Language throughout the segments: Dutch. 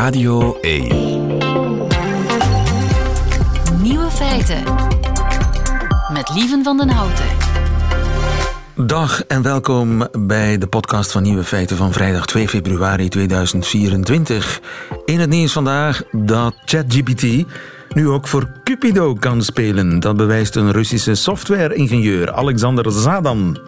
Radio 1. Nieuwe feiten. Met Lieven van den Houten. Dag en welkom bij de podcast van Nieuwe Feiten van vrijdag 2 februari 2024. In het nieuws vandaag dat ChatGPT nu ook voor Cupido kan spelen. Dat bewijst een Russische software-ingenieur, Alexander Zadan.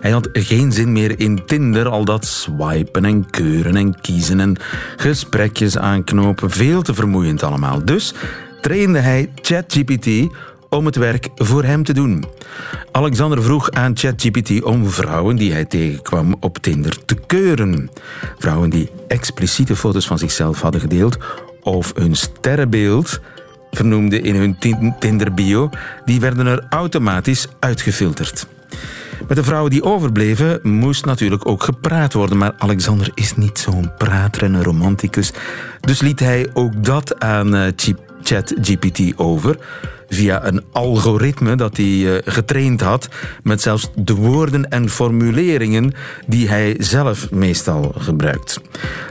Hij had geen zin meer in Tinder, al dat swipen en keuren en kiezen en gesprekjes aanknopen. Veel te vermoeiend allemaal. Dus trainde hij ChatGPT om het werk voor hem te doen. Alexander vroeg aan ChatGPT om vrouwen die hij tegenkwam op Tinder te keuren. Vrouwen die expliciete foto's van zichzelf hadden gedeeld of hun sterrenbeeld vernoemde in hun Tinder-bio, die werden er automatisch uitgefilterd. Met de vrouwen die overbleven moest natuurlijk ook gepraat worden, maar Alexander is niet zo'n prater en een romanticus. Dus liet hij ook dat aan uh, ChatGPT over via een algoritme dat hij eh, getraind had met zelfs de woorden en formuleringen die hij zelf meestal gebruikt.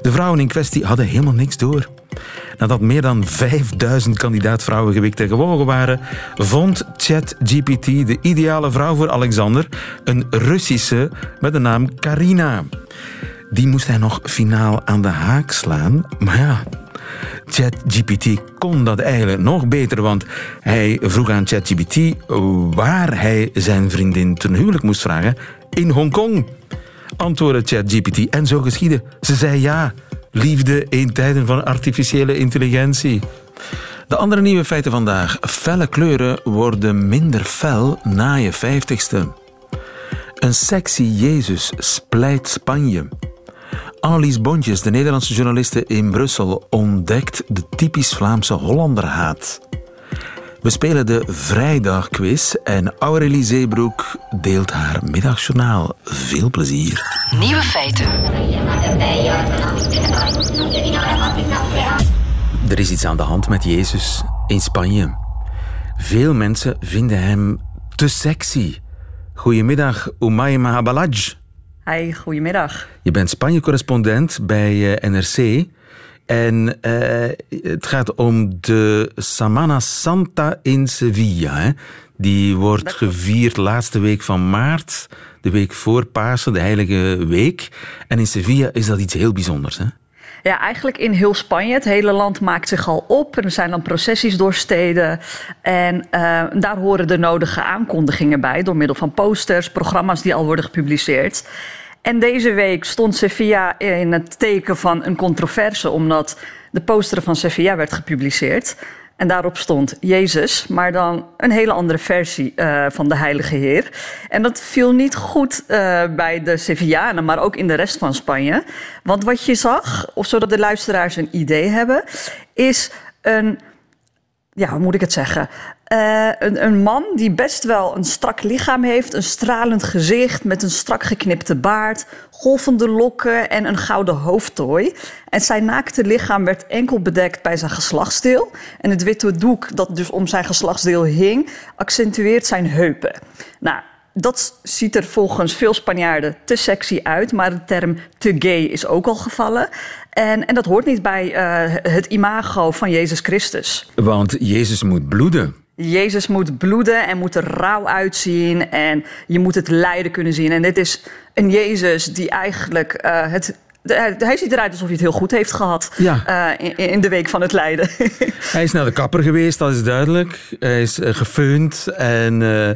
De vrouwen in kwestie hadden helemaal niks door. Nadat meer dan 5000 kandidaat-vrouwen gewikt en gewogen waren, vond ChatGPT de ideale vrouw voor Alexander, een Russische met de naam Karina. Die moest hij nog finaal aan de haak slaan, maar ja, ChatGPT kon dat eigenlijk nog beter, want hij vroeg aan ChatGPT waar hij zijn vriendin ten huwelijk moest vragen in Hongkong. Antwoordde ChatGPT en zo geschiedde. Ze zei ja. Liefde in tijden van artificiële intelligentie. De andere nieuwe feiten vandaag. Felle kleuren worden minder fel na je vijftigste. Een sexy Jezus splijt Spanje. Annelies Bontjes, de Nederlandse journaliste in Brussel, ontdekt de typisch Vlaamse Hollanderhaat. We spelen de vrijdagquiz en Aurélie Zeebroek deelt haar middagjournaal. Veel plezier. Nieuwe feiten. Er is iets aan de hand met Jezus in Spanje. Veel mensen vinden hem te sexy. Goedemiddag, Umay Mahabalaj. Hi, goedemiddag. Je bent Spanje-correspondent bij eh, NRC. En uh, het gaat om de Semana Santa in Sevilla. Hè? Die wordt gevierd laatste week van maart, de week voor Pasen, de Heilige Week. En in Sevilla is dat iets heel bijzonders. Hè? Ja, eigenlijk in heel Spanje. Het hele land maakt zich al op. Er zijn dan processies door steden. En uh, daar horen de nodige aankondigingen bij. Door middel van posters, programma's die al worden gepubliceerd. En deze week stond Sevilla in het teken van een controverse, omdat de poster van Sevilla werd gepubliceerd. En daarop stond Jezus, maar dan een hele andere versie uh, van de Heilige Heer. En dat viel niet goed uh, bij de Sevillanen, maar ook in de rest van Spanje. Want wat je zag, of zodat de luisteraars een idee hebben, is een ja, hoe moet ik het zeggen? Uh, een, een, man die best wel een strak lichaam heeft, een stralend gezicht met een strak geknipte baard, golvende lokken en een gouden hoofdtooi. En zijn naakte lichaam werd enkel bedekt bij zijn geslachtsdeel. En het witte doek dat dus om zijn geslachtsdeel hing, accentueert zijn heupen. Nou, dat ziet er volgens veel Spanjaarden te sexy uit, maar de term te gay is ook al gevallen. En, en dat hoort niet bij uh, het imago van Jezus Christus. Want Jezus moet bloeden. Jezus moet bloeden en moet er rauw uitzien en je moet het lijden kunnen zien. En dit is een Jezus die eigenlijk uh, het hij ziet eruit alsof hij het heel goed heeft gehad ja. uh, in, in, de week van het lijden. hij is naar de kapper geweest, dat is duidelijk. Hij is uh, gefeund en uh,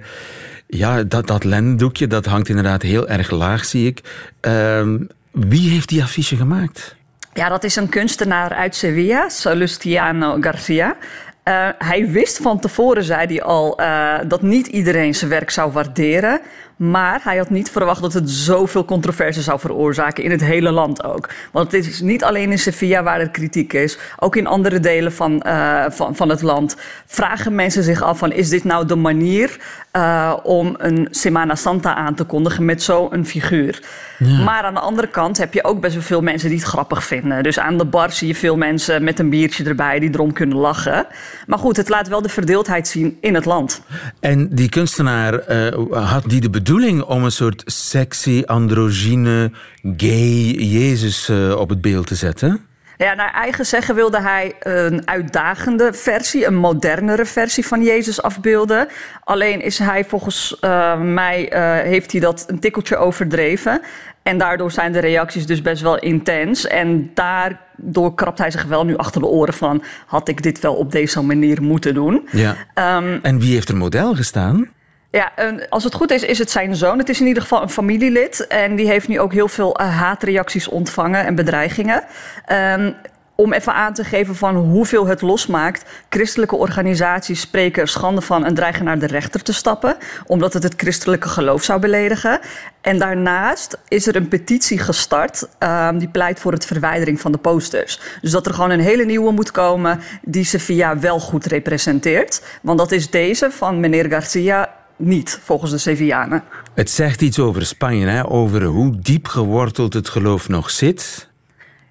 ja, dat, dat lendoekje dat hangt inderdaad heel erg laag, zie ik. Ehm, wie heeft die affiche gemaakt? Ja, dat is een kunstenaar uit Sevilla, Salustiano Garcia. Uh, hij wist van tevoren, zei hij al, uh, dat niet iedereen zijn werk zou waarderen. Maar hij had niet verwacht dat het zoveel controverse zou veroorzaken in het hele land ook. Want het is niet alleen in Sevilla waar er kritiek is. Ook in andere delen van, uh, van, van het land vragen mensen zich af van... is dit nou de manier uh, om een Semana Santa aan te kondigen met zo'n figuur? Ja. Maar aan de andere kant heb je ook best wel veel mensen die het grappig vinden. Dus aan de bar zie je veel mensen met een biertje erbij die erom kunnen lachen. Maar goed, het laat wel de verdeeldheid zien in het land. En die kunstenaar uh, had die de bedoeling om een soort sexy, androgyne, gay Jezus uh, op het beeld te zetten? Ja, naar eigen zeggen wilde hij een uitdagende versie, een modernere versie van Jezus afbeelden. Alleen is hij volgens uh, mij, uh, heeft hij dat een tikkeltje overdreven. En daardoor zijn de reacties dus best wel intens. En daardoor krabt hij zich wel nu achter de oren van... had ik dit wel op deze manier moeten doen? Ja. Um, en wie heeft er model gestaan? Ja, als het goed is, is het zijn zoon. Het is in ieder geval een familielid. En die heeft nu ook heel veel uh, haatreacties ontvangen en bedreigingen. Um, om even aan te geven van hoeveel het losmaakt. Christelijke organisaties spreken schande van en dreigen naar de rechter te stappen, omdat het het christelijke geloof zou beledigen. En daarnaast is er een petitie gestart um, die pleit voor het verwijdering van de posters. Dus dat er gewoon een hele nieuwe moet komen die Sevilla wel goed representeert. Want dat is deze van meneer Garcia niet, volgens de Sevillanen. Het zegt iets over Spanje, hè? over hoe diep geworteld het geloof nog zit.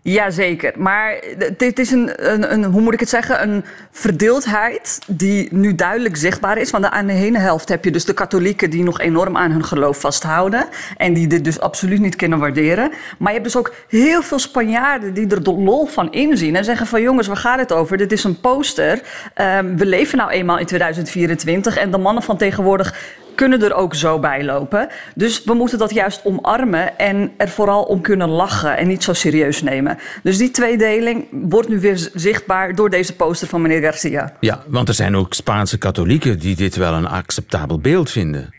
Jazeker, maar dit is een, een, een, hoe moet ik het zeggen, een verdeeldheid die nu duidelijk zichtbaar is. Want aan de ene helft heb je dus de katholieken die nog enorm aan hun geloof vasthouden en die dit dus absoluut niet kunnen waarderen. Maar je hebt dus ook heel veel Spanjaarden die er de lol van inzien en zeggen van jongens, waar gaat het over? Dit is een poster. Um, we leven nou eenmaal in 2024 en de mannen van tegenwoordig kunnen er ook zo bij lopen. Dus we moeten dat juist omarmen en er vooral om kunnen lachen en niet zo serieus nemen. Dus die tweedeling wordt nu weer zichtbaar door deze poster van meneer Garcia. Ja, want er zijn ook Spaanse katholieken die dit wel een acceptabel beeld vinden.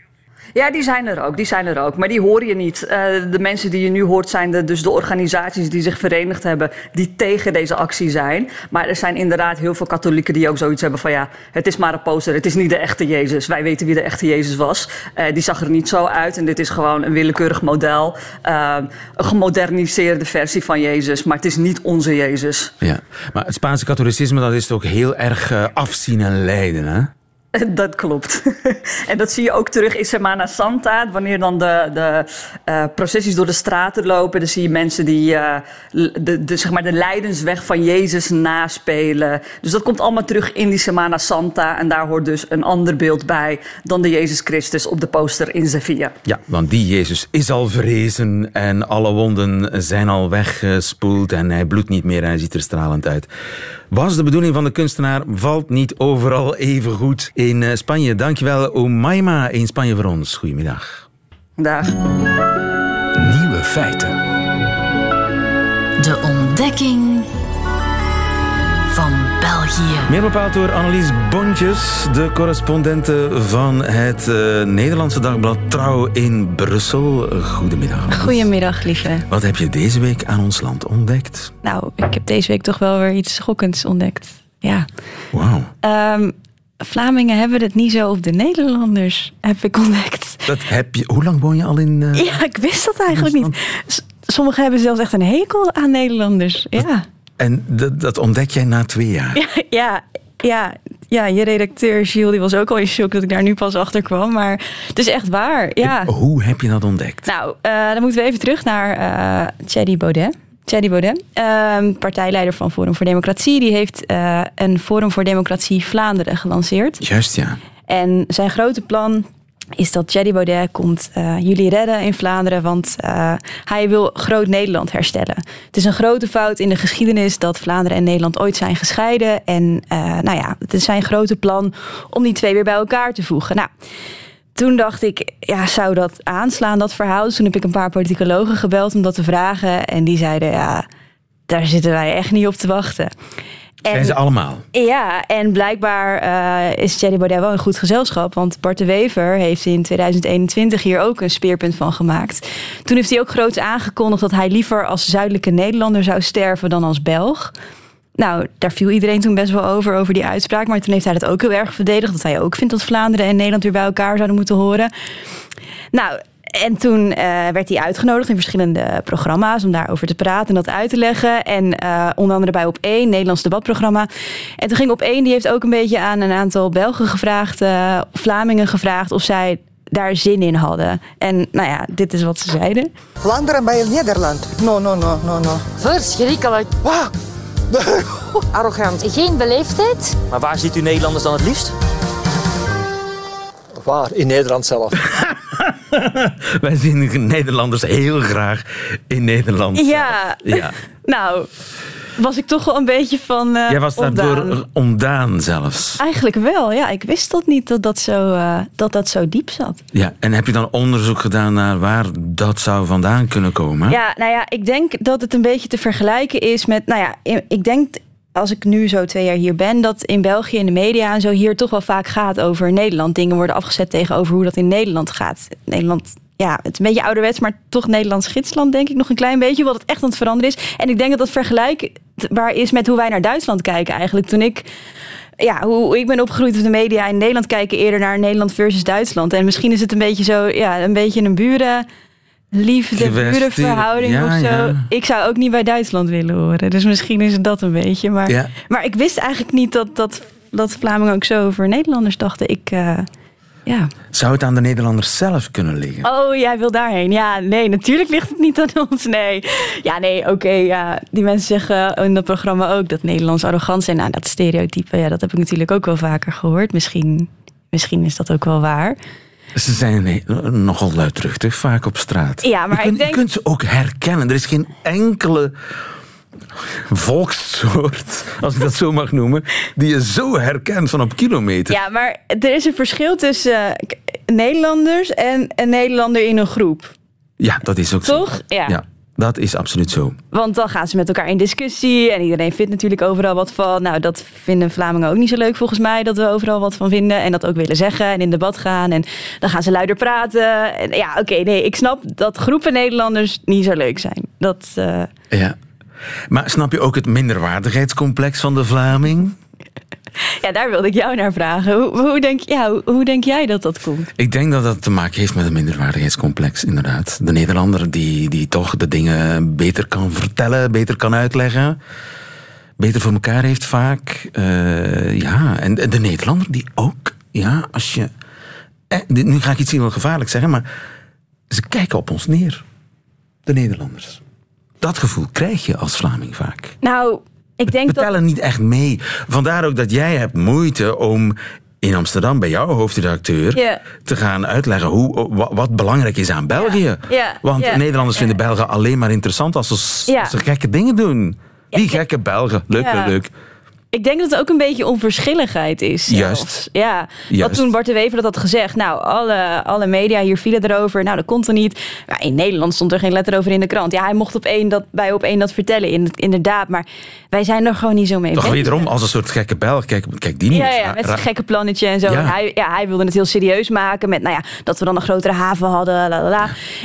Ja, die zijn er ook. Die zijn er ook. Maar die hoor je niet. Uh, de mensen die je nu hoort zijn de, dus de organisaties die zich verenigd hebben, die tegen deze actie zijn. Maar er zijn inderdaad heel veel katholieken die ook zoiets hebben van ja, het is maar een poster. Het is niet de echte Jezus. Wij weten wie de echte Jezus was. Uh, die zag er niet zo uit. En dit is gewoon een willekeurig model. Uh, een gemoderniseerde versie van Jezus. Maar het is niet onze Jezus. Ja, maar het Spaanse katholicisme dat is ook heel erg afzien en lijden, hè? Dat klopt. en dat zie je ook terug in Semana Santa. Wanneer dan de, de uh, processies door de straten lopen, dan zie je mensen die uh, de, de, zeg maar de lijdensweg van Jezus naspelen. Dus dat komt allemaal terug in die Semana Santa. En daar hoort dus een ander beeld bij dan de Jezus Christus op de poster in Sevilla. Ja, want die Jezus is al verrezen en alle wonden zijn al weggespoeld en hij bloedt niet meer en hij ziet er stralend uit. Was de bedoeling van de kunstenaar, valt niet overal even goed in eh, Spanje. Dankjewel, Omaima in Spanje voor ons. Goedemiddag. Dag. Nieuwe feiten. De ontdekking België. Meer bepaald door Annelies Bontjes, de correspondente van het uh, Nederlandse dagblad Trouw in Brussel. Goedemiddag. Goedemiddag, lieve. Wat heb je deze week aan ons land ontdekt? Nou, ik heb deze week toch wel weer iets schokkends ontdekt. Ja. Wauw. Um, Vlamingen hebben het niet zo op de Nederlanders, heb ik ontdekt. Dat heb je, hoe lang woon je al in... Uh, ja, ik wist dat eigenlijk niet. Sommigen hebben zelfs echt een hekel aan Nederlanders. Ja. En dat, dat ontdek jij na twee jaar? Ja, ja, ja, ja, je redacteur Gilles die was ook al in shock dat ik daar nu pas achter kwam. Maar het is echt waar. Ja. En hoe heb je dat ontdekt? Nou, uh, dan moeten we even terug naar uh, Thierry Baudet. Thierry Baudet, uh, partijleider van Forum voor Democratie, die heeft uh, een Forum voor Democratie Vlaanderen gelanceerd. Juist, ja. En zijn grote plan is dat Thierry Baudet komt uh, jullie redden in Vlaanderen, want uh, hij wil groot Nederland herstellen. Het is een grote fout in de geschiedenis dat Vlaanderen en Nederland ooit zijn gescheiden. En uh, nou ja, het is zijn grote plan om die twee weer bij elkaar te voegen. Nou, toen dacht ik, ja, zou dat aanslaan, dat verhaal? Toen heb ik een paar politicologen gebeld om dat te vragen. En die zeiden, ja, daar zitten wij echt niet op te wachten. Zijn ze allemaal? Ja, en blijkbaar uh, is Thierry Baudet wel een goed gezelschap. Want Bart de Wever heeft in 2021 hier ook een speerpunt van gemaakt. Toen heeft hij ook groot aangekondigd dat hij liever als zuidelijke Nederlander zou sterven dan als Belg. Nou, daar viel iedereen toen best wel over, over die uitspraak. Maar toen heeft hij dat ook heel erg verdedigd. Dat hij ook vindt dat Vlaanderen en Nederland weer bij elkaar zouden moeten horen. Nou, en toen uh, werd hij uitgenodigd in verschillende programma's om daarover te praten en dat uit te leggen. En uh, onder andere bij Op 1, Nederlands debatprogramma. En toen ging Op 1, die heeft ook een beetje aan een aantal Belgen gevraagd, uh, Vlamingen gevraagd of zij daar zin in hadden. En nou ja, dit is wat ze zeiden. Vlaanderen bij Nederland? No, no, no, no, no. Verschrikkelijk. Wow. Arrogant. Geen beleefdheid. Maar waar ziet u Nederlanders dan het liefst? Waar? In Nederland zelf. Wij zien Nederlanders heel graag in Nederland. Ja. ja. nou. was ik toch wel een beetje van uh, Jij was daardoor ontdaan zelfs. Eigenlijk wel, ja. Ik wist dat niet dat dat, zo, uh, dat dat zo diep zat. Ja, en heb je dan onderzoek gedaan naar waar dat zou vandaan kunnen komen? Ja, nou ja, ik denk dat het een beetje te vergelijken is met... Nou ja, ik denk als ik nu zo twee jaar hier ben, dat in België in de media en zo hier toch wel vaak gaat over Nederland. Dingen worden afgezet tegenover hoe dat in Nederland gaat. Nederland, ja, het is een beetje ouderwets, maar toch Nederlands gidsland, denk ik nog een klein beetje, wat het echt aan het veranderen is. En ik denk dat dat vergelijkbaar is met hoe wij naar Duitsland kijken eigenlijk. Toen ik ja, hoe ik ben opgegroeid in de media in Nederland kijken eerder naar Nederland versus Duitsland. En misschien is het een beetje zo, ja, een beetje een buren liefde, burenverhouding ja, of zo. Ja. Ik zou ook niet bij Duitsland willen horen. Dus misschien is het dat een beetje. Maar, ja. maar ik wist eigenlijk niet dat, dat, dat Vlamingen ook zo over Nederlanders dachten. Ik, uh, ja. Zou het aan de Nederlanders zelf kunnen liggen? Oh, jij wil daarheen. Ja, nee, natuurlijk ligt het niet aan ons. Nee. Ja, nee, oké. Okay, ja. Die mensen zeggen in dat programma ook dat Nederlands arrogant zijn. Nou, dat stereotype, ja, dat heb ik natuurlijk ook wel vaker gehoord. Misschien, misschien is dat ook wel waar. Ze zijn nogal luidruchtig vaak op straat. Ja, maar je, kunt, ik denk... je kunt ze ook herkennen. Er is geen enkele volkssoort, als ik dat zo mag noemen, die je zo herkent van op kilometer. Ja, maar er is een verschil tussen Nederlanders en een Nederlander in een groep. Ja, dat is ook Toch? zo. Ja. ja. Dat is absoluut zo. Want dan gaan ze met elkaar in discussie en iedereen vindt natuurlijk overal wat van. Nou, dat vinden Vlamingen ook niet zo leuk volgens mij, dat we overal wat van vinden en dat ook willen zeggen en in debat gaan. En dan gaan ze luider praten. En ja, oké, nee, ik snap dat groepen Nederlanders niet zo leuk zijn. Dat, uh... Ja. Maar snap je ook het minderwaardigheidscomplex van de Vlaming? Ja, daar wilde ik jou naar vragen. Hoe, hoe, denk, ja, hoe, hoe, denk jij dat dat komt? Ik denk dat dat te maken heeft met een minderwaardigheidscomplex, inderdaad. De Nederlander die, die toch de dingen beter kan vertellen, beter kan uitleggen. Beter voor elkaar heeft vaak. Uh, ja, en de Nederlander die ook, ja, als je... Eh, nu ga ik iets heel gevaarlijk zeggen, maar ze kijken op ons neer. De Nederlanders. Dat gevoel krijg je als Vlaming vaak. Nou, ik denk we tellen dat... niet echt mee. Vandaar ook dat jij hebt moeite om in Amsterdam bij jouw hoofdredacteur yeah. te gaan uitleggen hoe, wat belangrijk is aan België. Yeah. Yeah. Want Nederlanders vinden Belgen alleen maar interessant als ze, als ze gekke dingen doen. Die gekke Belgen. Leuk, leuk, leuk. Ik denk dat het ook een beetje onverschilligheid is. Zelfs. Juist. Ja, Juist. want toen Bart de Wever dat had gezegd, nou, alle, alle media hier vielen erover. Nou, dat kon er niet. Maar in Nederland stond er geen letter over in de krant. Ja, hij mocht op één dat, bij op één dat vertellen, inderdaad. Maar wij zijn er gewoon niet zo mee Toch wederom als een soort gekke Belg. Kijk, kijk die niet. Ja, ja, met zijn gekke plannetje en zo. Ja. En hij, ja, hij wilde het heel serieus maken met, nou ja, dat we dan een grotere haven hadden.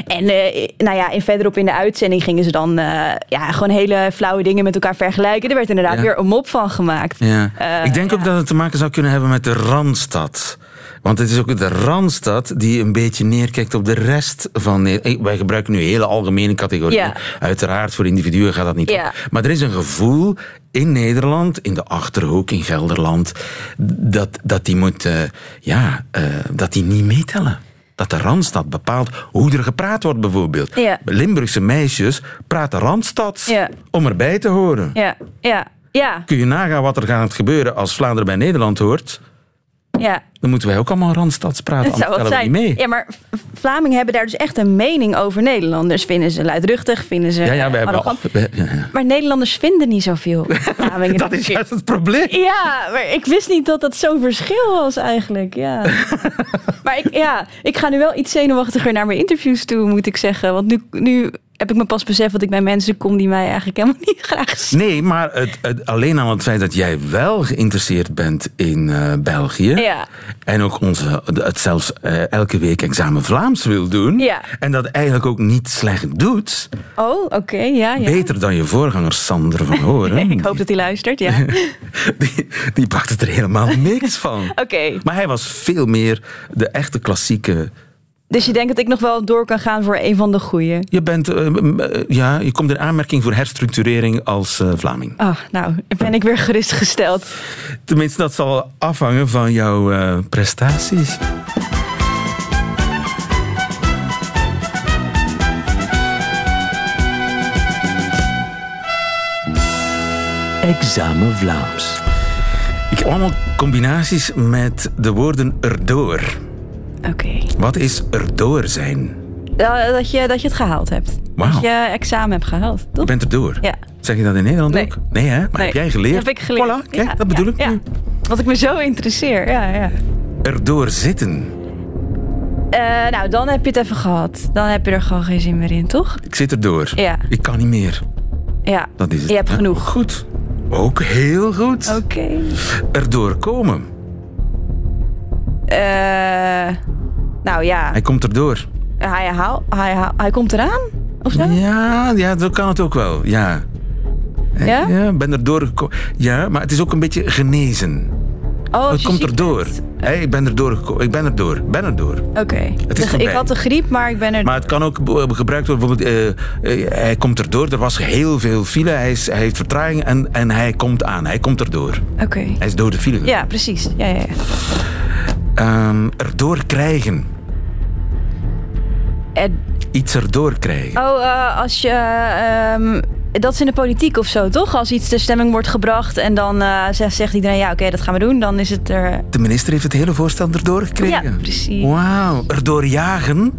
En uh, nou ja, in verderop in de uitzending gingen ze dan uh, ja, gewoon hele flauwe dingen met elkaar vergelijken. Er werd inderdaad Ja. weer een mop van gemaakt. Ja. Uh, ik denk ook dat het te maken zou kunnen hebben met de Randstad. Want het is ook de Randstad die een beetje neerkijkt op de rest van Nederland. Wij gebruiken nu hele algemene categorieën. Ja. Uiteraard, voor individuen gaat dat niet. Ja. op. Maar er is een gevoel in Nederland, in de Achterhoek, in Gelderland, dat, dat die moet, uh, ja, uh, dat die niet meetellen. Dat de Randstad bepaalt hoe er gepraat wordt, bijvoorbeeld. Ja. Limburgse meisjes praten Randstads Ja. om erbij te horen. Ja, ja, ja, Kun je nagaan wat er gaat gebeuren als Vlaanderen bij Nederland hoort? ja. Dan moeten wij ook allemaal Randstads praten, Dat zou we niet mee. Ja, maar Vlamingen hebben daar dus echt een mening over Nederlanders. Vinden ze luidruchtig, vinden ze Ja, ja, we hebben al, arrogant. we- ja, ja. Maar Nederlanders vinden niet zoveel Vlamingen. Dat is juist het probleem. Ja, maar ik wist niet dat dat zo'n verschil was eigenlijk. Ja. maar ik, ja, ik ga nu wel iets zenuwachtiger naar mijn interviews toe, moet ik zeggen. Want nu, nu heb ik me pas beseft dat ik bij mensen kom die mij eigenlijk helemaal niet graag zien. Nee, maar het, het, alleen al het feit dat jij wel geïnteresseerd bent in eh, België. Ja. En ook onze, het zelfs eh, elke week examen Vlaams wil doen. Ja. En dat eigenlijk ook niet slecht doet. Oh, oké, ja, ja. Beter dan je voorganger Sander van Horen. Ik hoop dat hij luistert, ja. die, die pakte er helemaal niks van. Oké, Maar hij was veel meer de echte klassieke dus je denkt dat ik nog wel door kan gaan voor een van de goeie. Je, bent, uh, uh, ja, je komt in aanmerking voor herstructurering als uh, Vlaming. Oh, nou, ben ik weer gerustgesteld. Tenminste, dat zal afhangen van jouw eh, prestaties. Examen Vlaams. Ik heb allemaal combinaties met de woorden erdoor. Oké. Okay. Wat is erdoor zijn? Uh, dat, je, dat je het gehaald hebt. Wauw. dat je examen hebt gehaald, Je bent er door. Ja. Zeg je dat in Nederland Nee. ook? Nee, hè? Maar Nee. heb jij geleerd? Heb ik geleerd. Voilà, kijk, Ja, dat bedoel ja, ik ja. nu. Want ik me zo interesseer, ja, ja. Erdoor zitten. Eh, nou, dan heb je het even gehad. Dan heb je er gewoon geen zin meer in, toch? Ik zit erdoor. Ja. Ik kan niet meer. Ja. Dat is het. Je hebt genoeg. Goed. Ook heel goed. Oké. Erdoor komen. Eh, nou ja, Hij komt erdoor. hij, haal, hij, haal- hij komt eraan? Of zo? Ja, ja, zo kan het ook wel. Ja. Ja? Ja, ben erdoor gekomen. Ja, maar het is ook een beetje genezen. Oh, het je komt erdoor. Hé, ik ben erdoor gekomen. Ik ben erdoor. Ben erdoor. Oké. Het is De- voorbij. Ik had de griep, maar ik ben er... Maar het kan ook gebruikt worden. Bijvoorbeeld, eh, eh, hij komt erdoor. Er was heel veel file. Hij, is, hij heeft vertraging en, en hij komt aan. Hij komt erdoor. Oké. Hij is door de file. Ja, precies. Ja, ja, ja. Ehm, erdoor krijgen. En- Iets erdoor krijgen. oh, eh, als je... ehm, dat is in de politiek of zo, toch? Als iets ter stemming wordt gebracht en dan eh, zegt, zegt iedereen... ja, oké, dat gaan we doen. Dan is het er... De minister heeft het hele voorstel erdoor gekregen. Ja, precies. Wauw. Erdoor jagen.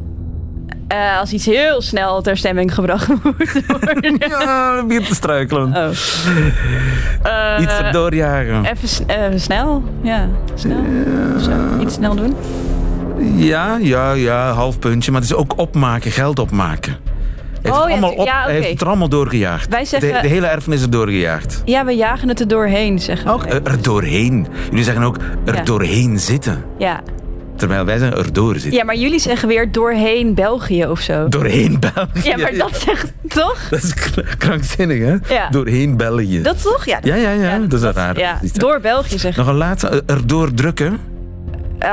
Eh, als iets heel snel ter stemming gebracht moet worden. Ja, dat begint te struikelen. Oh. Eh, Iets erdoor jagen. Even, even snel. Ja, snel. Zo, iets snel doen. Ja, ja, ja, half puntje. Maar het is ook opmaken, geld opmaken. Heeft, Oh, het, ja, allemaal op, ja, hij heeft het er allemaal doorgejaagd. Wij zeggen- de, de hele erfenis er doorgejaagd. Ja, we jagen het er doorheen, zeggen Ook we. er, er doorheen. Jullie zeggen ook er Ja. doorheen zitten. Ja. Terwijl wij zeggen er door zitten. ja, maar jullie zeggen weer doorheen België of zo. Doorheen België. ja, maar dat zegt toch? Dat is kra- krankzinnig, hè? Ja. Doorheen België. Dat toch? Ja, Ja, ja, ja, dat is wel raar. Ja, Dat door België zeggen. Nog een laatste. Er- Erdoor drukken.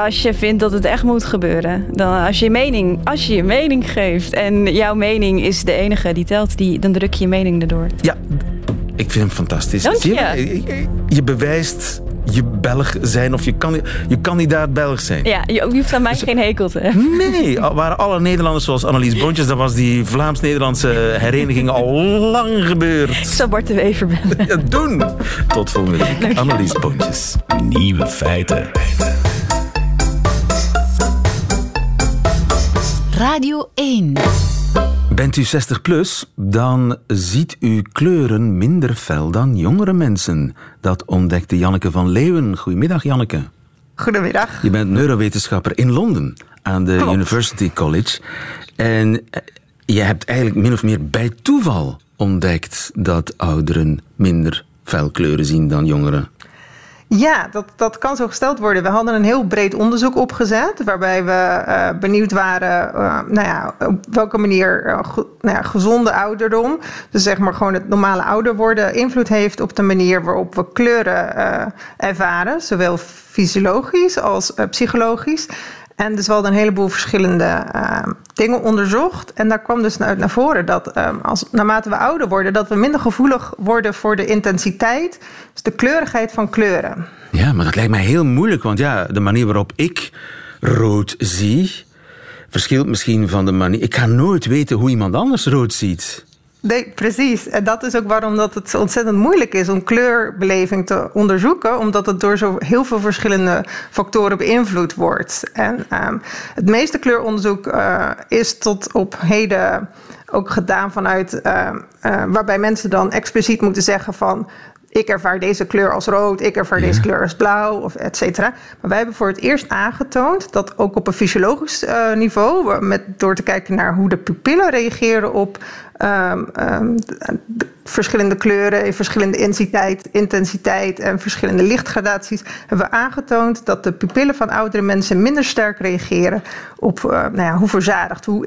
Als je vindt dat het echt moet gebeuren. Dan als je je mening, als je je mening geeft en jouw mening is de enige die telt, die, dan druk je je mening erdoor. Ja, ik vind hem fantastisch. Dank Zie je. Je bewijst je Belg zijn of je, kan, je kandidaat Belg zijn. Ja, je, je hoeft aan mij geen hekel te hebben. Nee, waren alle Nederlanders zoals Annelies Bontjes, dan was die Vlaams-Nederlandse hereniging al lang gebeurd. Ik zal Bart de Wever bellen. Ja, doen. Tot volgende week. Annelies Bontjes. Nieuwe feiten. Radio 1. Bent u 60 plus, dan ziet u kleuren minder fel dan jongere mensen. Dat ontdekte Janneke van Leeuwen. Goedemiddag, Janneke. Goedemiddag. Je bent neurowetenschapper in Londen aan de University College. En eh, je hebt eigenlijk min of meer bij toeval ontdekt dat ouderen minder fel kleuren zien dan jongeren. Ja, dat, dat kan zo gesteld worden. We hadden een heel breed onderzoek opgezet, waarbij we eh, benieuwd waren, eh, nou ja, op welke manier eh, nou ja, gezonde ouderdom, dus zeg maar gewoon het normale ouder worden, invloed heeft op de manier waarop we kleuren ervaren, zowel fysiologisch als psychologisch. En dus we hadden een heleboel verschillende eh, dingen onderzocht. En daar kwam dus uit naar voren dat eh, als, naarmate we ouder worden, dat we minder gevoelig worden voor de intensiteit, dus de kleurigheid van kleuren. Ja, maar dat lijkt mij heel moeilijk, want ja, de manier waarop ik rood zie, verschilt misschien van de manier. Ik ga nooit weten hoe iemand anders rood ziet. Nee, precies. En dat is ook waarom dat het ontzettend moeilijk is om kleurbeleving te onderzoeken, omdat het door zo heel veel verschillende factoren beïnvloed wordt. En ehm, het meeste kleuronderzoek eh, is tot op heden ook gedaan vanuit ehm, eh, waarbij mensen dan expliciet moeten zeggen van ik ervaar deze kleur als rood, ik ervaar deze kleur als blauw, of et cetera. Maar wij hebben voor het eerst aangetoond dat ook op een fysiologisch eh, niveau, met, door te kijken naar hoe de pupillen reageren op ehm, ehm, de- de verschillende kleuren, in verschillende intensiteit, intensiteit en verschillende lichtgradaties, hebben we aangetoond dat de pupillen van oudere mensen minder sterk reageren op eh, nou ja, hoe verzadigd, hoe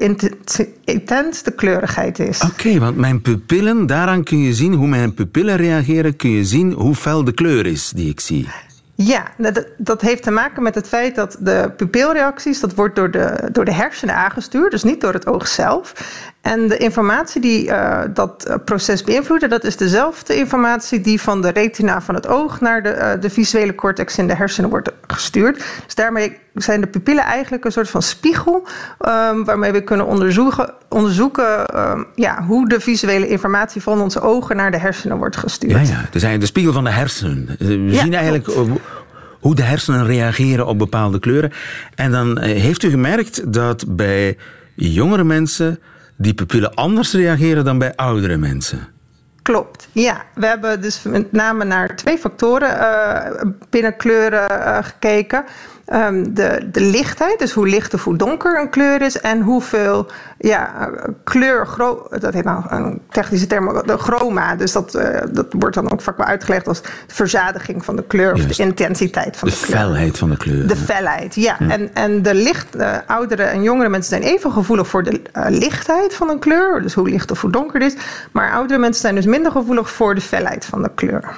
intens, de kleurigheid is. Oké, want mijn pupillen, daaraan kun je zien hoe mijn pupillen reageren, kun je zien hoe fel de kleur is die ik zie. Ja, nou, dat, dat heeft te maken met het feit dat de pupilreacties, dat wordt door de, door de hersenen aangestuurd, dus niet door het oog zelf. En de informatie die eh, dat eh, proces beïnvloedt, dat is dezelfde informatie die van de retina van het oog naar de, eh, de visuele cortex in de hersenen wordt gestuurd. Dus daarmee zijn de pupillen eigenlijk een soort van spiegel ehm, waarmee we kunnen onderzoeken, onderzoeken ehm, ja, hoe de visuele informatie van onze ogen naar de hersenen wordt gestuurd. Ja, ja. Dus de spiegel van de hersenen. We Ja, zien eigenlijk hoe de hersenen reageren op bepaalde kleuren. En dan heeft u gemerkt dat bij jongere mensen die pupillen anders reageren dan bij oudere mensen. Klopt, ja. We hebben dus met name naar twee factoren uh, binnen kleuren uh, gekeken. Um, de, de lichtheid, dus hoe licht of hoe donker een kleur is, en hoeveel ja, kleur, dat heet nou een technische term, de chroma. Dus dat, uh, dat wordt dan ook vaak wel uitgelegd als de verzadiging van de kleur Juist. of de intensiteit van de, de kleur. De felheid van de kleur. De felheid, ja. ja. En, en de licht, uh, oudere en jongere mensen zijn even gevoelig voor de uh, lichtheid van een kleur, dus hoe licht of hoe donker het is. Maar oudere mensen zijn dus minder gevoelig voor de felheid van de kleur.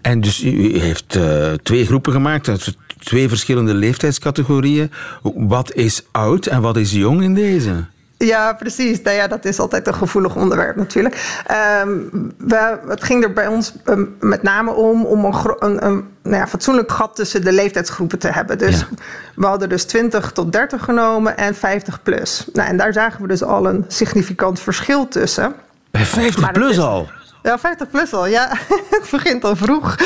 En dus u heeft twee groepen gemaakt twee verschillende leeftijdscategorieën. Wat is oud en wat is jong in deze? Ja, precies. Nou ja, dat is altijd een gevoelig onderwerp natuurlijk. Um, we, het ging er bij ons um, met name om om een, een, een nou ja, fatsoenlijk gat tussen de leeftijdsgroepen te hebben. Dus ja. we hadden dus 20 tot 30 genomen en 50 plus. Nou, en daar zagen we dus al een significant verschil tussen. Bij 50 plus is, al? Ja, 50 plus al. Ja, het begint al vroeg.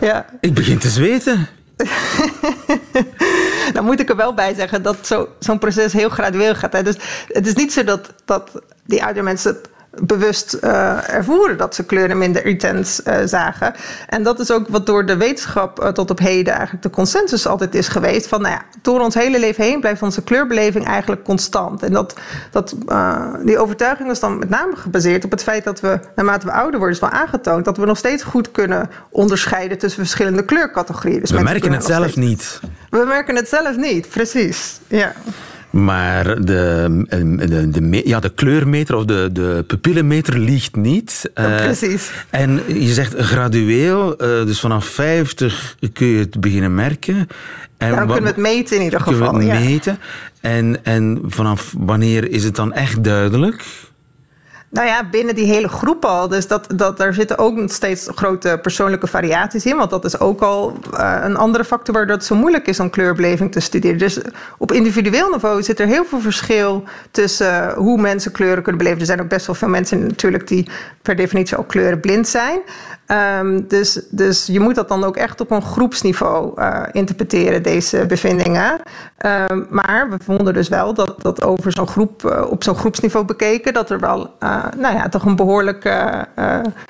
Ja. Ik begin te zweten. Dan moet ik er wel bij zeggen dat zo, zo'n proces heel gradueel gaat. Hè. Dus het is niet zo dat, dat die oudere mensen bewust uh, ervoeren dat ze kleuren minder intens uh, zagen. En dat is ook wat door de wetenschap uh, tot op heden eigenlijk de consensus altijd is geweest. Van nou ja, door ons hele leven heen blijft onze kleurbeleving eigenlijk constant. En dat, dat, die overtuiging is dan met name gebaseerd op het feit dat we, naarmate we ouder worden, is wel aangetoond dat we nog steeds goed kunnen onderscheiden tussen verschillende kleurcategorieën. Dus we merken het zelf steeds... niet. We merken het zelf niet, precies. Ja. Maar de, de, de, ja, de kleurmeter of de, de pupillenmeter liegt niet. Ja, precies. Uh, en je zegt gradueel, uh, dus vanaf 50 kun je het beginnen merken. En dan kunnen we het meten in ieder geval. Kunnen we het meten. En, en vanaf wanneer is het dan echt duidelijk? Nou ja, binnen die hele groep al. Dus dat, dat, daar zitten ook nog steeds grote persoonlijke variaties in. Want dat is ook al uh, een andere factor waardoor het zo moeilijk is om kleurbeleving te studeren. Dus op individueel niveau zit er heel veel verschil tussen hoe mensen kleuren kunnen beleven. Er zijn ook best wel veel mensen natuurlijk die per definitie al kleurenblind zijn. Um, dus, dus je moet dat dan ook echt op een groepsniveau uh, interpreteren, deze bevindingen. Um, maar we vonden dus wel dat, dat over zo'n groep, op zo'n groepsniveau bekeken, dat er wel nou ja, toch een behoorlijk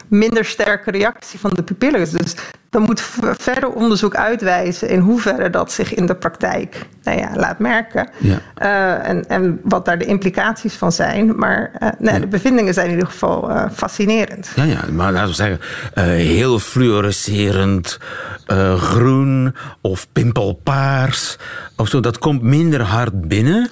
minder sterke reactie van de pupillen is. Dus dan moet verder onderzoek uitwijzen in hoeverre dat zich in de praktijk nou ja, laat merken. Ja. Uh, en, en wat daar de implicaties van zijn. Maar uh, nee, ja. de bevindingen zijn in ieder geval uh, fascinerend. Ja, ja, maar laten we zeggen, heel fluorescerend groen of pimpelpaars of zo, dat komt minder hard binnen.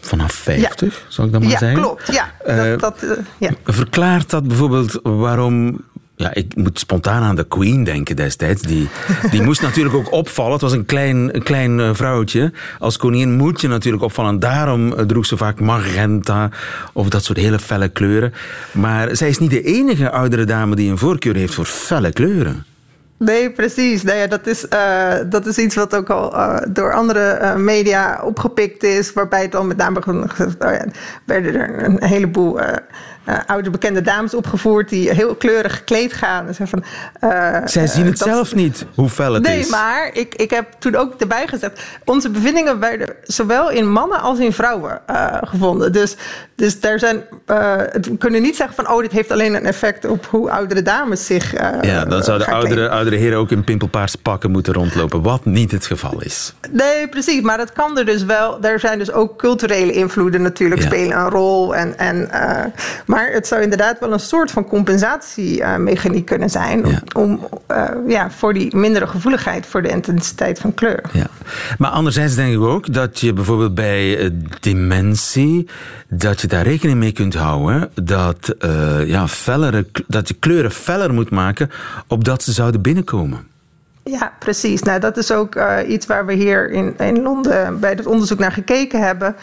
Vanaf 50, ja. zou ik dan maar ja, zeggen. Klopt, ja, dat, dat, ja. Verklaart dat bijvoorbeeld waarom ja, ik moet spontaan aan de Queen denken destijds. Die, die moest natuurlijk ook opvallen. Het was een klein, een klein eh, vrouwtje. Als koningin moet je natuurlijk opvallen. Daarom eh, droeg ze vaak magenta of dat soort hele felle kleuren. Maar zij is niet de enige oudere dame die een voorkeur heeft voor felle kleuren. Nee, precies. Nou dat, is, uh, dat is iets wat ook al uh, door andere uh, media opgepikt is. Waarbij het dan met name oh ja, werden er een heleboel uh, oude bekende dames opgevoerd die heel kleurig gekleed gaan. Dus van, uh, Zij zien het dat, zelf niet, hoe fel het nee, is. Nee, maar ik, ik heb toen ook erbij gezet. Onze bevindingen werden zowel in mannen als in vrouwen gevonden. Dus, dus daar zijn, we kunnen niet zeggen van... oh, dit heeft alleen een effect op hoe oudere dames zich Ja, dan zouden oudere, oudere heren ook in pimpelpaars pakken moeten rondlopen. Wat niet het geval is. Nee, precies. Maar dat kan er dus wel. Er zijn dus ook culturele invloeden natuurlijk ja. spelen een rol. En, en, maar maar het zou inderdaad wel een soort van compensatiemechaniek kunnen zijn. Ja. Om, uh, ja, voor die mindere gevoeligheid voor de intensiteit van kleur. Ja. Maar anderzijds denk ik ook dat je bijvoorbeeld bij uh, dementie. dat je daar rekening mee kunt houden. Dat, uh, ja, fellere, dat je kleuren feller moet maken. opdat ze zouden binnenkomen. Ja, precies. Nou, dat is ook uh, iets waar we hier in, in Londen bij het onderzoek naar gekeken hebben.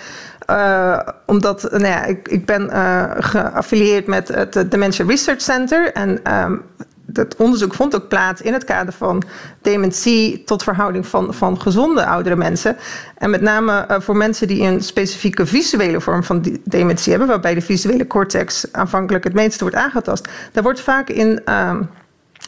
Uh, omdat nou ja, ik, ik ben uh, geaffilieerd met het Dementia Research Center. En um, dat onderzoek vond ook plaats in het kader van dementie tot verhouding van, van gezonde oudere mensen. En met name voor mensen die een specifieke visuele vorm van dementie hebben, waarbij de visuele cortex aanvankelijk het meeste wordt aangetast. Daar wordt vaak in. Um,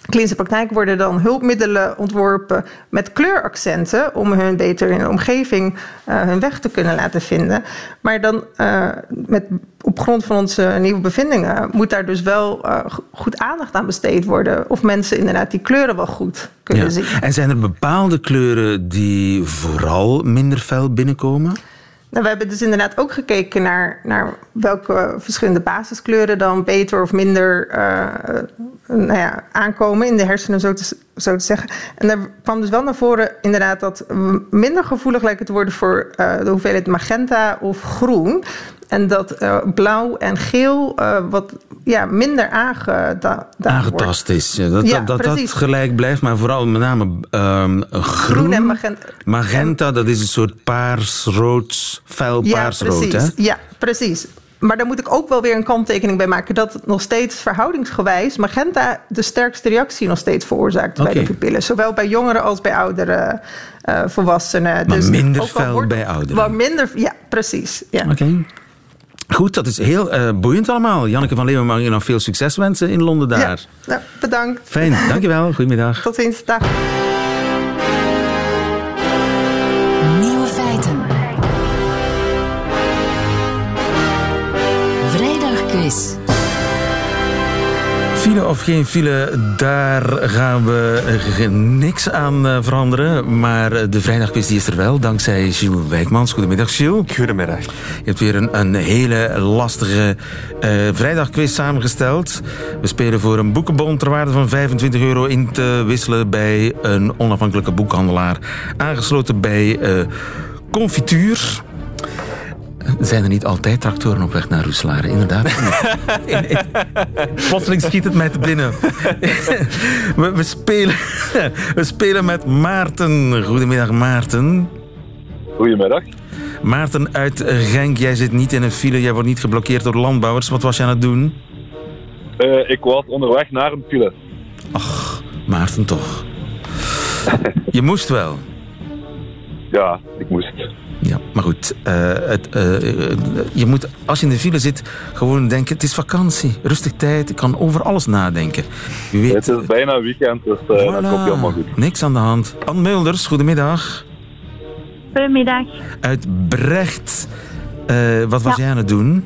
klinische praktijk worden dan hulpmiddelen ontworpen met kleuraccenten om hun beter in de omgeving uh, hun weg te kunnen laten vinden. Maar dan uh, met, op grond van onze nieuwe bevindingen moet daar dus wel uh, goed aandacht aan besteed worden. Of mensen inderdaad die kleuren wel goed kunnen ja. zien. En zijn er bepaalde kleuren die vooral minder fel binnenkomen? Nou, we hebben dus inderdaad ook gekeken naar, naar welke verschillende basiskleuren dan beter of minder uh, nou ja, aankomen in de hersenen, zo te, zo te zeggen. En daar kwam dus wel naar voren inderdaad dat minder gevoelig lijken te worden voor uh, de hoeveelheid magenta of groen. En dat uh, blauw en geel uh, wat ja, minder aangedaan Aangetast is. Ja, dat, Ja, dat, dat, gelijk blijft, maar vooral met name ehm, groen. Groen en magenta. Magenta, dat is een soort paars-rood, Ja, paars-rood. hè? Ja, precies. Maar daar moet ik ook wel weer een kanttekening bij maken. Dat nog steeds verhoudingsgewijs magenta de sterkste reactie nog steeds veroorzaakt bij de pupillen. Zowel bij jongeren als bij oudere eh, volwassenen. Maar minder al fel wordt- bij ouderen. Wel minder, ja, precies. Ja. Oké. Goed, dat is heel eh, boeiend allemaal. Janneke van Leeuwen mag je nog veel succes wensen in Londen daar. Ja, bedankt. Fijn, dankjewel. Goedemiddag. Tot ziens. Dag. File of geen file, daar gaan we niks aan eh, veranderen. Maar eh, de vrijdagquiz die is er wel, dankzij Gilles Wijkmans. Goedemiddag, Gilles. Goedemiddag. Je hebt weer een, een hele lastige eh, vrijdagquiz samengesteld. We spelen voor een boekenbon ter waarde van 25 euro in te wisselen bij een onafhankelijke boekhandelaar. Aangesloten bij eh, Confituur. Zijn er niet altijd tractoren op weg naar Roeselare? Inderdaad. In- in- Plotseling schiet het mij te binnen. we, we, spelen, we spelen met Maarten. Goedemiddag, Maarten. Goedemiddag. Maarten uit Genk, jij zit niet in een file, jij wordt niet geblokkeerd door landbouwers. Wat was je aan het doen? Eh, ik was onderweg naar een file. Ach, Maarten toch. Je moest wel. Ja, ik moest. Maar goed. eh, het, eh, je moet, als je in de file zit, gewoon denken: het is vakantie, rustig tijd, ik kan over alles nadenken. Wie weet. Het is bijna weekend, dus eh, dat komt helemaal goed. Niks aan de hand. Anne Mulders, goedemiddag. Goedemiddag. Uit Brecht. Eh, wat was Ja. jij aan het doen?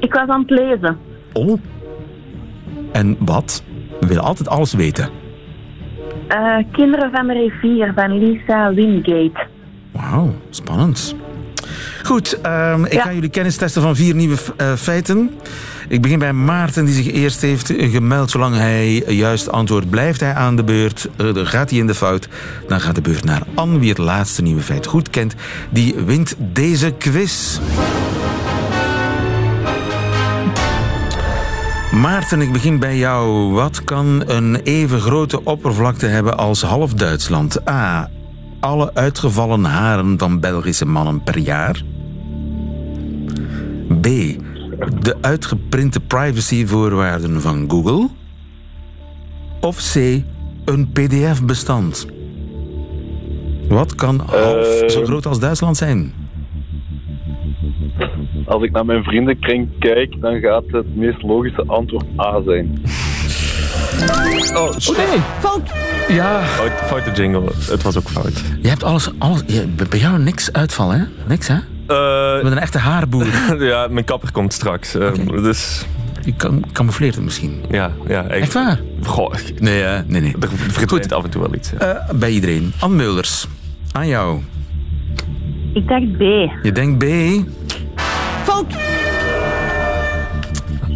Ik was aan het lezen. Oh. En wat? We willen altijd alles weten. Eh, Kinderen van de rivier van Lisa Wingate. Wauw, spannend. Goed, ehm, ik Ja. ga jullie kennis testen van vier nieuwe eh, feiten. Ik begin bij Maarten, die zich eerst heeft gemeld. Zolang hij juist antwoordt, blijft hij aan de beurt. Eh, dan gaat hij in de fout. Dan gaat de beurt naar Anne, wie het laatste nieuwe feit goed kent. Die wint deze quiz. Maarten, ik begin bij jou. Wat kan een even grote oppervlakte hebben als half Duitsland? A. Alle uitgevallen haren van Belgische mannen per jaar. B. De uitgeprinte privacyvoorwaarden van Google. Of C. Een PDF-bestand. Wat kan half Eh. zo groot als Duitsland zijn? Als ik naar mijn vriendenkring kijk, dan gaat het meest logische antwoord A zijn. Oh, nee. Ja. Fout, foute jingle. Het was ook fout. Je hebt alles, alles je, bij jou niks uitval, hè? Niks, hè? Je bent een echte haarboer. ja, mijn kapper komt straks. eh, Dus... Je kan, camoufleert het misschien. Ja, ja. Ik, Echt waar? Goh, Nee, nee, nee. er verdwijnt af en toe wel iets. ja. Eh, bij iedereen. Anne Mulders, aan jou. Ik dacht B. Je denkt B.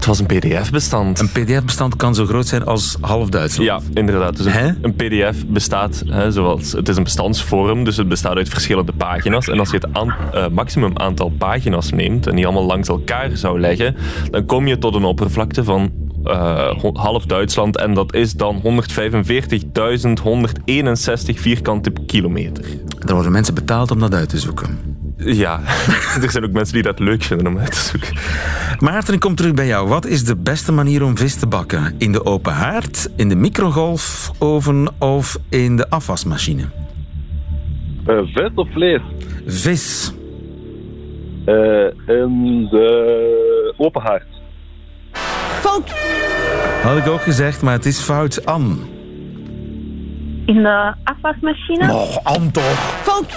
Het was een pdf-bestand. Een pdf-bestand kan zo groot zijn als half Duitsland. Ja, inderdaad. Dus een, een pdf bestaat, hè, zoals, het is een bestandsvorm, dus het bestaat uit verschillende pagina's. En als je het aan, eh, maximum aantal pagina's neemt en die allemaal langs elkaar zou leggen, dan kom je tot een oppervlakte van eh, half Duitsland. En dat is dan 145.161 vierkante kilometer. Er worden mensen betaald om dat uit te zoeken. Ja, er zijn ook mensen die dat leuk vinden om uit te zoeken. Maarten, ik kom terug bij jou. Wat is de beste manier om vis te bakken? In de open haard, in de microgolfoven of in de afwasmachine? Eh, vis of vlees? Vis. Eh, in de open haard. Had ik ook gezegd, maar het is fout. Anne. In de afwasmachine. Oh, Anne toch. Fout.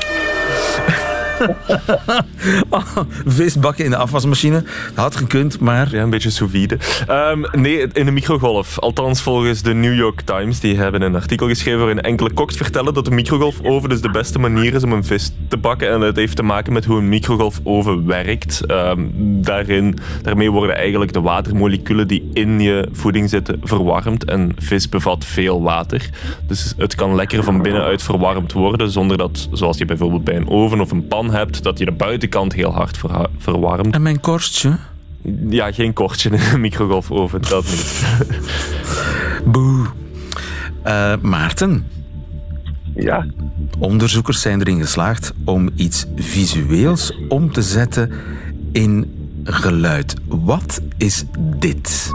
Oh, visbakken in de afwasmachine. Dat had gekund, maar... Ja, een beetje sous vide. Ehm, nee, in de microgolf. Althans, volgens de New York Times. Die hebben een artikel geschreven waarin enkele koks vertellen dat de microgolfoven dus de beste manier is om een vis te bakken. En het heeft te maken met hoe een microgolfoven werkt. Ehm, daarin, daarmee worden eigenlijk de watermoleculen die in je voeding zitten verwarmd. En vis bevat veel water. Dus het kan lekker van binnenuit verwarmd worden, zonder dat, zoals je bijvoorbeeld bij een oven of een pan hebt, dat je de buitenkant heel hard verwarmt. En mijn korstje? Ja, geen kortje in een microgolfoven, dat niet. Boe. Eh, Maarten. Ja. Onderzoekers zijn erin geslaagd om iets visueels om te zetten in geluid. Wat is dit?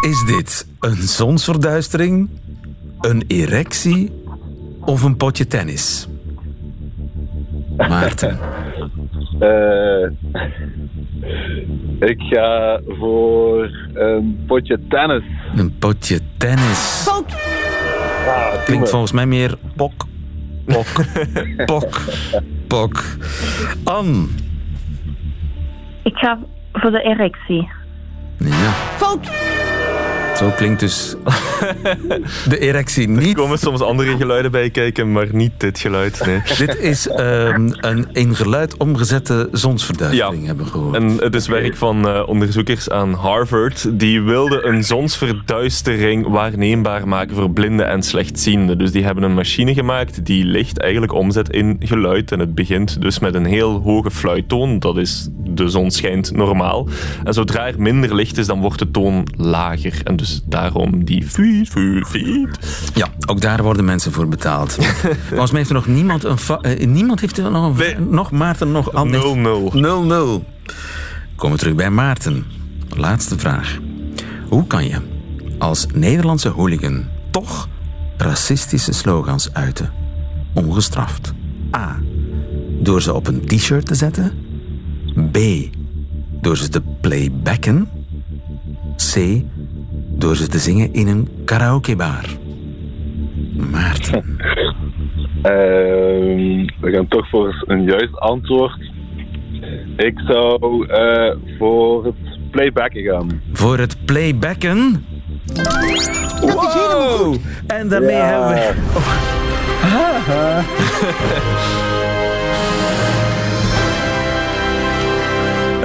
Is dit een zonsverduistering, een erectie of een potje tennis? Maarten. Eh, ik ga voor een potje tennis. Een potje tennis. Klinkt volgens mij meer pok, pok, pok, pok. Anne. Ik ga voor de erectie. Ja. Zo klinkt dus de erectie niet. Er komen soms andere geluiden bij kijken, maar niet dit geluid. Nee. Dit is ehm, een in geluid omgezette zonsverduistering, hebben we gehoord. En het is werk van eh, onderzoekers aan Harvard. Die wilden een zonsverduistering waarneembaar maken voor blinden en slechtzienden. Dus die hebben een machine gemaakt die licht eigenlijk omzet in geluid. En het begint dus met een heel hoge fluittoon. Dat is de zon schijnt normaal. En zodra er minder licht is, dan wordt de toon lager. En dus daarom die fiet, fiet, fiet. Ja, ook daar worden mensen voor betaald. Volgens mij heeft er nog niemand een... eh, niemand heeft er nog een... Nog Maarten, nog Anne. 0-0. 0-0. Komen we terug bij Maarten. Laatste vraag. Hoe kan je als Nederlandse hooligan toch racistische slogans uiten? Ongestraft. A. Door ze op een t-shirt te zetten. B. Door ze te playbacken. C. Door ze te zingen in een karaokebar. Maarten. Ehm, we gaan toch voor een juist antwoord. Ik zou eh, voor het playbacken gaan. Voor het playbacken. Wow! En daarmee Ja. hebben we... Oh.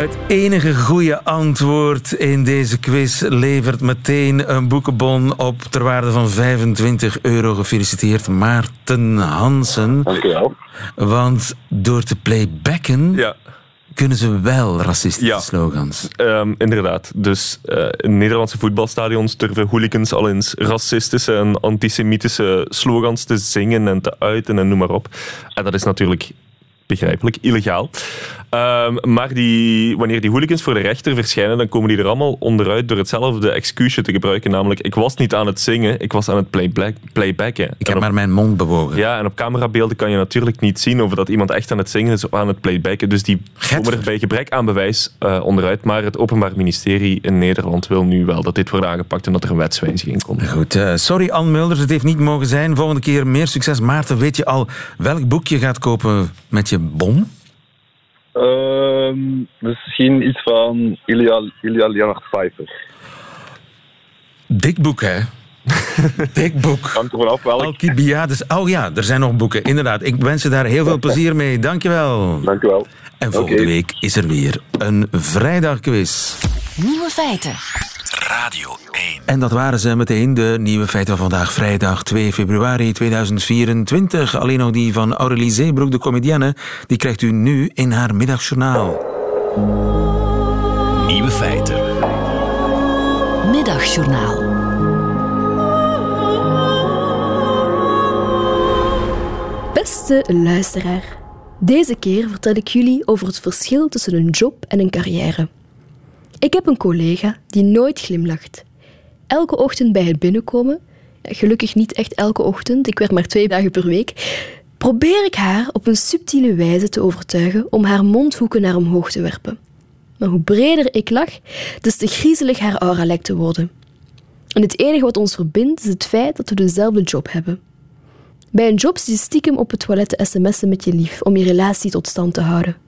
Het enige goede antwoord in deze quiz levert meteen een boekenbon op ter waarde van 25 euro. Gefeliciteerd Maarten Hansen. Dankjewel. Want door te playbacken Ja. kunnen ze wel racistische Ja. slogans. Ehm, inderdaad. Dus eh, in Nederlandse voetbalstadions durven hooligans al eens racistische en antisemitische slogans te zingen en te uiten en noem maar op. En dat is natuurlijk begrijpelijk, illegaal. Ehm, maar die, wanneer die hooligans voor de rechter verschijnen, dan komen die er allemaal onderuit door hetzelfde excuusje te gebruiken. Namelijk, ik was niet aan het zingen, ik was aan het playback, playbacken. Ik heb maar mijn mond bewogen. Ja, en op camerabeelden kan je natuurlijk niet zien of dat iemand echt aan het zingen is of aan het playbacken. Dus die komen er bij gebrek aan bewijs eh, onderuit. Maar het Openbaar Ministerie in Nederland wil nu wel dat dit wordt aangepakt en dat er een wetswijziging komt. Goed, eh, sorry Anne Mulders, het heeft niet mogen zijn. Volgende keer meer succes. Maarten, weet je al welk boek je gaat kopen met je bon? Ehm, misschien iets van Ilya, Ilya Leonard Pfeiffer. Dik boek, hè? Dik boek. Hangt er vanaf welk. Alcibiades. Oh ja, er zijn nog boeken. Inderdaad, ik wens je daar heel veel plezier mee. Dankjewel. Dankjewel. En volgende week is er weer een vrijdagquiz. Nieuwe feiten. Radio 1. En dat waren ze meteen, de nieuwe feiten van vandaag, vrijdag 2 februari 2024. Alleen nog die van Aurélie Zeebroek, de comedienne, die krijgt u nu in haar middagjournaal. Nieuwe feiten. Middagjournaal. Beste luisteraar, deze keer vertel ik jullie over het verschil tussen een job en een carrière. Ik heb een collega die nooit glimlacht. Elke ochtend bij het binnenkomen, gelukkig niet echt elke ochtend, ik werk maar twee dagen per week, probeer ik haar op een subtiele wijze te overtuigen om haar mondhoeken naar omhoog te werpen. Maar hoe breder ik lach, des te griezelig haar aura lijkt te worden. En het enige wat ons verbindt is het feit dat we dezelfde job hebben. Bij een job zit stiekem op het toilet te sms'en met je lief om je relatie tot stand te houden.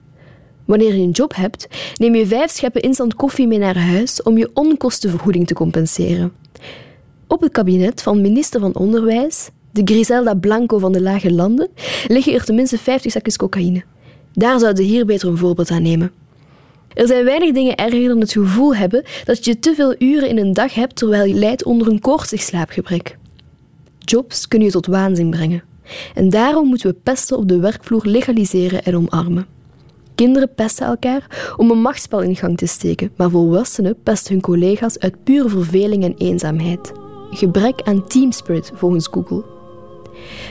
Wanneer je een job hebt, neem je vijf scheppen instant koffie mee naar huis om je onkostenvergoeding te compenseren. Op het kabinet van minister van Onderwijs, de Griselda Blanco van de Lage Landen, liggen er tenminste 50 zakjes cocaïne. Daar zouden ze hier beter een voorbeeld aan nemen. Er zijn weinig dingen erger dan het gevoel hebben dat je te veel uren in een dag hebt terwijl je lijdt onder een koortsig slaapgebrek. Jobs kunnen je tot waanzin brengen. En daarom moeten we pesten op de werkvloer legaliseren en omarmen. Kinderen pesten elkaar om een machtsspel in gang te steken, maar volwassenen pesten hun collega's uit pure verveling en eenzaamheid. Gebrek aan teamspirit volgens Google.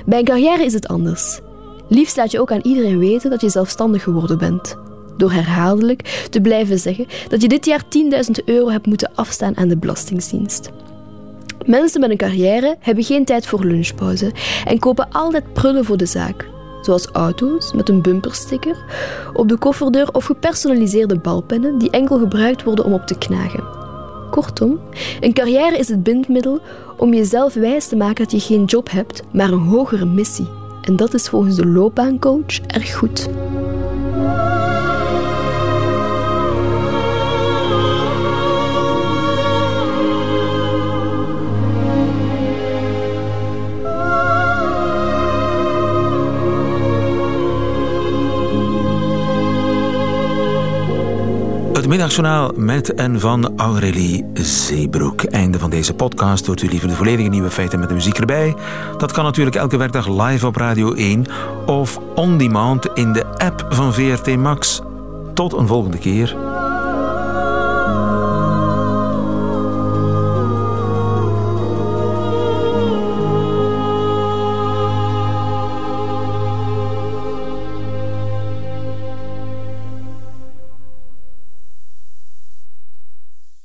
Bij een carrière is het anders. Liefst laat je ook aan iedereen weten dat je zelfstandig geworden bent. Door herhaaldelijk te blijven zeggen dat je dit jaar 10.000 euro hebt moeten afstaan aan de Belastingdienst. Mensen met een carrière hebben geen tijd voor lunchpauze en kopen altijd prullen voor de zaak. Zoals auto's met een bumpersticker op de kofferdeur of gepersonaliseerde balpennen die enkel gebruikt worden om op te knagen. Kortom, een carrière is het bindmiddel om jezelf wijs te maken dat je geen job hebt, maar een hogere missie. En dat is volgens de loopbaancoach erg goed. Het middagjournaal met en van Aurélie Zeebroek. Einde van deze podcast. Hoort u liever de volledige nieuwe feiten met de muziek erbij? Dat kan natuurlijk elke werkdag live op Radio 1 of on demand in de app van VRT Max. Tot een volgende keer.